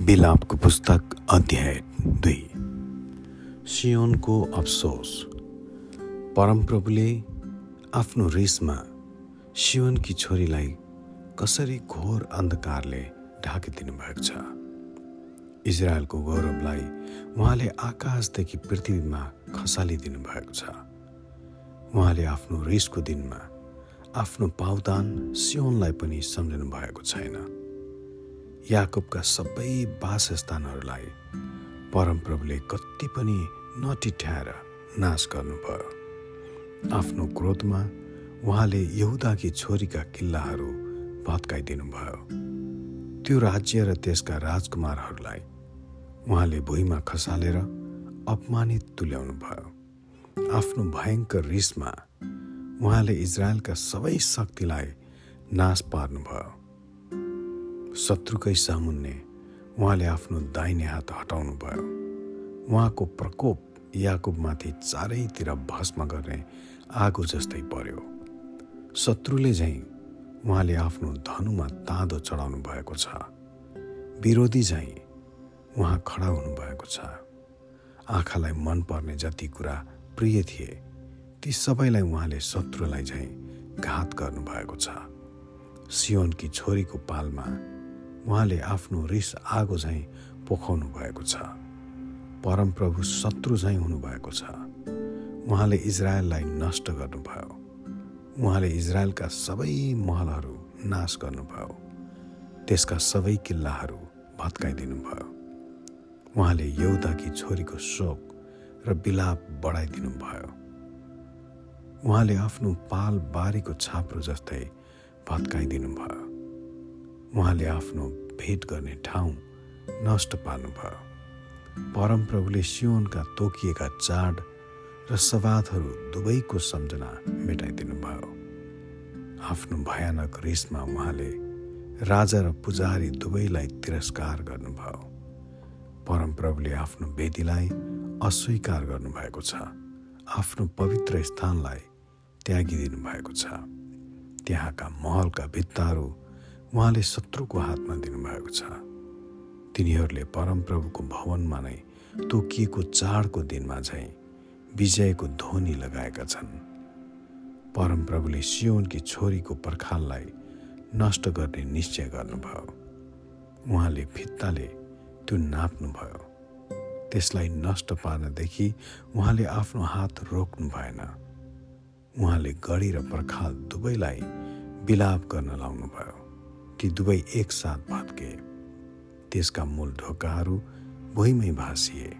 बिलापको पुस्तक अध्याय दुई। सियोनको अफसोस। परमप्रभुले आफ्नो रिसमा सियोनकी छोरीलाई कसरी घोर अन्धकारले ढाकिदिनु भएको छ? इजरायलको गौरवलाई उहाँले आकाशदेखि पृथ्वीमा खसालिदिनु भएको छ। उहाँले आफ्नो रिसको दिनमा आफ्नो पावदान सियोनलाई पनि सम्झनु भएको छैन। याकुबका सबै वासस्थानहरूलाई परमप्रभुले कति पनि नटिठ्याएर नाश गर्नुभयो। आफ्नो क्रोधमा उहाँले यहुदाकी छोरीका किल्लाहरू भत्काइदिनु भयो त्यो राज्य र त्यसका राजकुमारहरूलाई उहाँले भुइँमा खसालेर अपमानित तुल्याउनु भयो आफ्नो भयङ्कर रिसमा उहाँले इजरायलका सबै शक्तिलाई नाश पार्नुभयो। शत्रुकै सामुन्ने उहाँले आफ्नो दाहिने हात हटाउनु भयो। उहाँको प्रकोप याकुबमाथि चारैतिर भस्म गर्ने आगो जस्तै पर्यो। शत्रुले झैँ उहाँले आफ्नो धनुमा ताँदो चढाउनु भएको छ। विरोधी झैँ उहाँ खडा हुनुभएको छ। आँखालाई मनपर्ने जति कुरा प्रिय थिए ती सबैलाई उहाँले शत्रुलाई झैँ घात गर्नुभएको छ। सियोनकी छोरीको पालमा उहाँले आफ्नो रिस आगो झैँ पोखाउनु भएको छ। परमप्रभु शत्रु झैँ हुनुभएको छ। उहाँले इजरायललाई नष्ट गर्नुभयो। उहाँले इजरायलका सबै महलहरू नाश गर्नुभयो। त्यसका सबै किल्लाहरू भत्काइदिनु भयो उहाँले यौदाकी छोरीको शोक र बिलाप बढाइदिनु भयो उहाँले आफ्नो पाल बारीको छाप्रो जस्तै भत्काइदिनु भयो उहाँले आफ्नो भेट गर्ने ठाउँ नष्ट पार्नुभयो। परमप्रभुले सियोनका तोकिएका चाड र सवादहरू दुवैको सम्झना मेटाइदिनु भयो आफ्नो भयानक रिसमा उहाँले राजा र पुजारी दुवैलाई तिरस्कार गर्नुभयो। परमप्रभुले आफ्नो वेदीलाई अस्वीकार गर्नुभएको छ। आफ्नो पवित्र स्थानलाई त्यागिदिनु भएको छ। त्यहाँका महलका भित्ताहरू उहाँले शत्रुको हातमा दिनुभएको छ। तिनीहरूले परमप्रभुको भवनमा नै तोकिएको चाडको दिनमा झैँ विजयको ध्वनि लगाएका छन्। परमप्रभुले सियोनकी छोरीको पर्खाललाई नष्ट गर्ने निश्चय गर्नुभयो। उहाँले भित्ताले त्यो नाप्नुभयो। त्यसलाई नष्ट पार्नदेखि उहाँले आफ्नो हात रोक्नु भएन। उहाँले गढी र पर्खाल दुवैलाई विलाप गर्न लाउनुभयो। ती दुवै एकसाथ भत्के त्यसका मूल ढोकाहरू भुइँमै भाँसिए।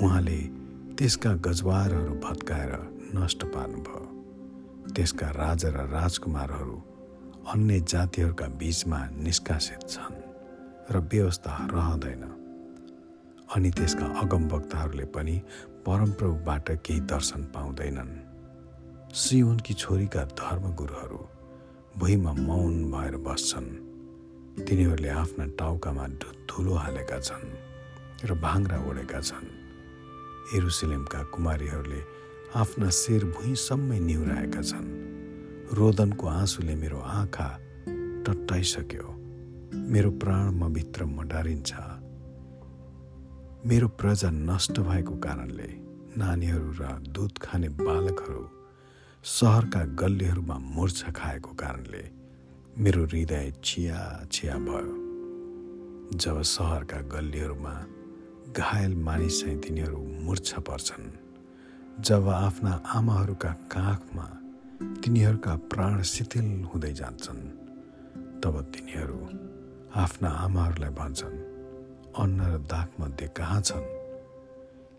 उहाँले त्यसका गजवारहरू भत्काएर नष्ट पार्नुभयो। त्यसका राजा र राजकुमारहरू अन्य जातिहरूका बिचमा निष्कासित छन् र व्यवस्था रहँदैन। अनि त्यसका अगमवक्ताहरूले पनि परमप्रभुबाट केही दर्शन पाउँदैनन्। सियोनकी छोरीका धर्मगुरुहरू भुइँमा मौन भएर बस्छन्। तिनीहरूले आफ्ना टाउकामा धुलो हालेका छन् र भाङ्रा ओढेका छन्। एरुसलेमका कुमारीहरूले आफ्ना शिर भुइँसम्मै निहुराएका छन्। रोदनको आँसुले मेरो आँखा टट्टाइसक्यो। मेरो प्राण म भित्र मडारिन्छ। मेरो प्रजा नष्ट भएको कारणले नानीहरू र दुध खाने बालकहरू सहरका गल्लीहरूमा मूर्छा खाएको कारणले मेरो हृदय छिया छिया भयो। जब सहरका गल्लीहरूमा घायल मानिस चाहिँ तिनीहरू मूर्छा पर्छन् जब आफ्ना आमाहरूका काखमा तिनीहरूका प्राण शिथिल हुँदै जान्छन् तब तिनीहरू आफ्ना आमाहरूलाई भन्छन् अन्न र दागमध्ये कहाँ छन्?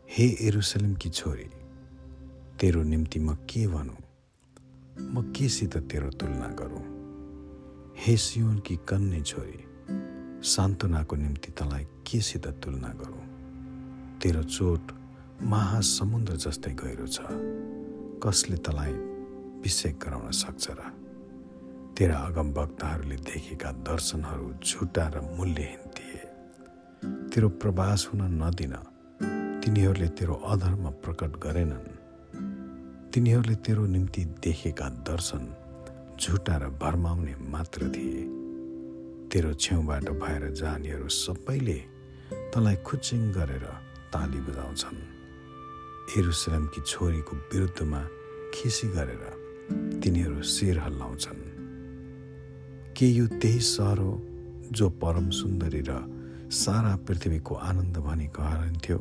हे एरुसलिमकी छोरी तेरो निम्ति म के भनौँ? म केसित तेरो तुलना गरौँ। हे सियोनकी कन्ने छोरी सान्त्वनाको निम्ति तँलाई केसित तुलना गरौँ। तेरो चोट महासमुद्र जस्तै गहिरो छ। कसले तँलाई विषेक गराउन सक्छ र? तेरा अगम वक्ताहरूले देखेका दर्शनहरू झुटा र मूल्यहीन थिए। तेरो प्रवास हुन नदिन। तिनीहरूले तेरो अधर्म प्रकट गरेनन्। तिनीहरूले तेरो निम्ति देखेका दर्शन झुटा र भरमाउने मात्र थिए। तेरो छेउबाट भएर जानेहरू सबैले तँलाई खुचिङ गरेर ताली बजाउँछन्। एरुसलेमकी छोरीको विरुद्धमा खिसी गरेर तिनीहरू शिर हल्लाउँछन्। के यो त्यही सहर हो जो परम सुन्दरी र सारा पृथ्वीको आनन्द भनी कहरन्थ्यो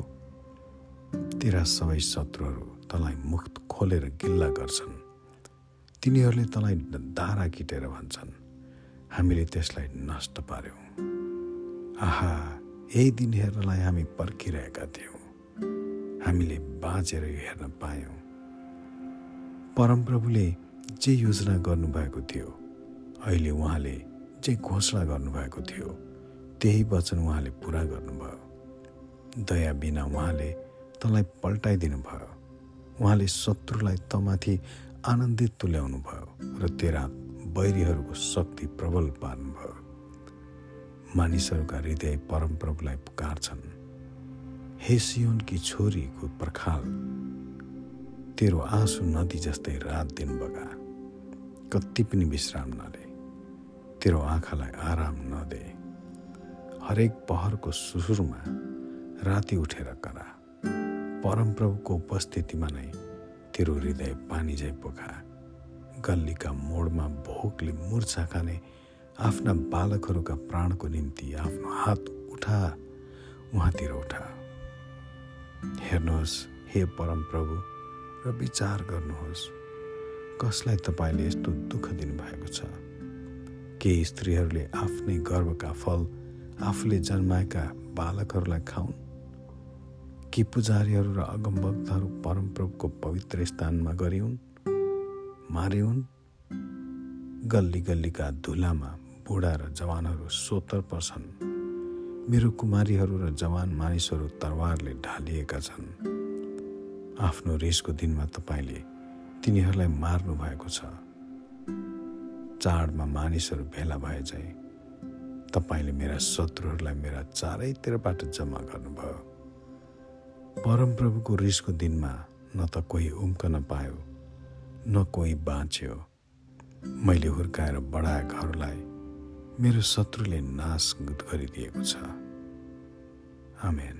तेरा सबै शत्रुहरू तँलाई मुख खोलेर गिल्ला गर्छन्। तिनीहरूले तँलाई दारा किटेर भन्छन्। हामीले त्यसलाई नष्ट पार्यौँ। आहा यही दिन हेर्नलाई हामी पर्खिरहेका थियौँ। हामीले बाँचेर हेर्न पायौँ। परमप्रभुले जे योजना गर्नुभएको थियो अहिले उहाँले जे घोषणा गर्नुभएको थियो त्यही वचन उहाँले पुरा गर्नुभयो। दया बिना उहाँले तँलाई पल्टाइदिनु भयो। उहाँले शत्रुलाई तमाथि आनन्दित तुल्याउनु भयो र तेरा बैरीहरूको शक्ति प्रबल पार्नुभयो। मानिसहरूका हृदय परमप्रभुलाई पुकारछन्। हे सियोनकी छोरीको पर्खाल तेरो आँसु नदी जस्तै रात दिन बगा कति पनि विश्राम नले। तेरो आँखालाई आराम नदे। हरेक पहरको सुसुरमा राति उठेर करा। परमप्रभुको उपस्थितिमा नै तेरो हृदय पानी झै पोखा। गल्लीका मोडमा भोकले मुर्छा खाने आफ्ना बालकहरूका प्राणको निम्ति आफ्नो हात उठा उहाँतिर उठा। हेर्नुहोस् हे परमप्रभु र विचार गर्नुहोस् कसलाई तपाईँले यस्तो दुःख दिनुभएको छ? केही स्त्रीहरूले आफ्नै गर्वका फल आफूले जन्माएका बालकहरूलाई खाउन्? कि पुजारीहरू र अगमभक्तहरू परमप्रभुको पवित्र स्थानमा गरिउन् मारिउन् गल्ली गल्लीका धुलामा बुढा र जवानहरू सोतर पर्छन् मेरो कुमारीहरू र जवान मानिसहरू तरवारले ढालिएका छन्। आफ्नो रिसको दिनमा तपाईँले तिनीहरूलाई मार्नु भएको छ। चाडमा मानिसहरू भेला भए चाहिँ तपाईँले मेरा शत्रुहरूलाई मेरा चारैतिरबाट जम्मा गर्नुभयो। परमप्रभुको रिसको दिनमा न त कोही उम्कन पायो न कोही बाँच्यो। मैले हुर्काएर बढाएकाहरूलाई मेरो शत्रुले नाश गरिदिएको छ। आमेन।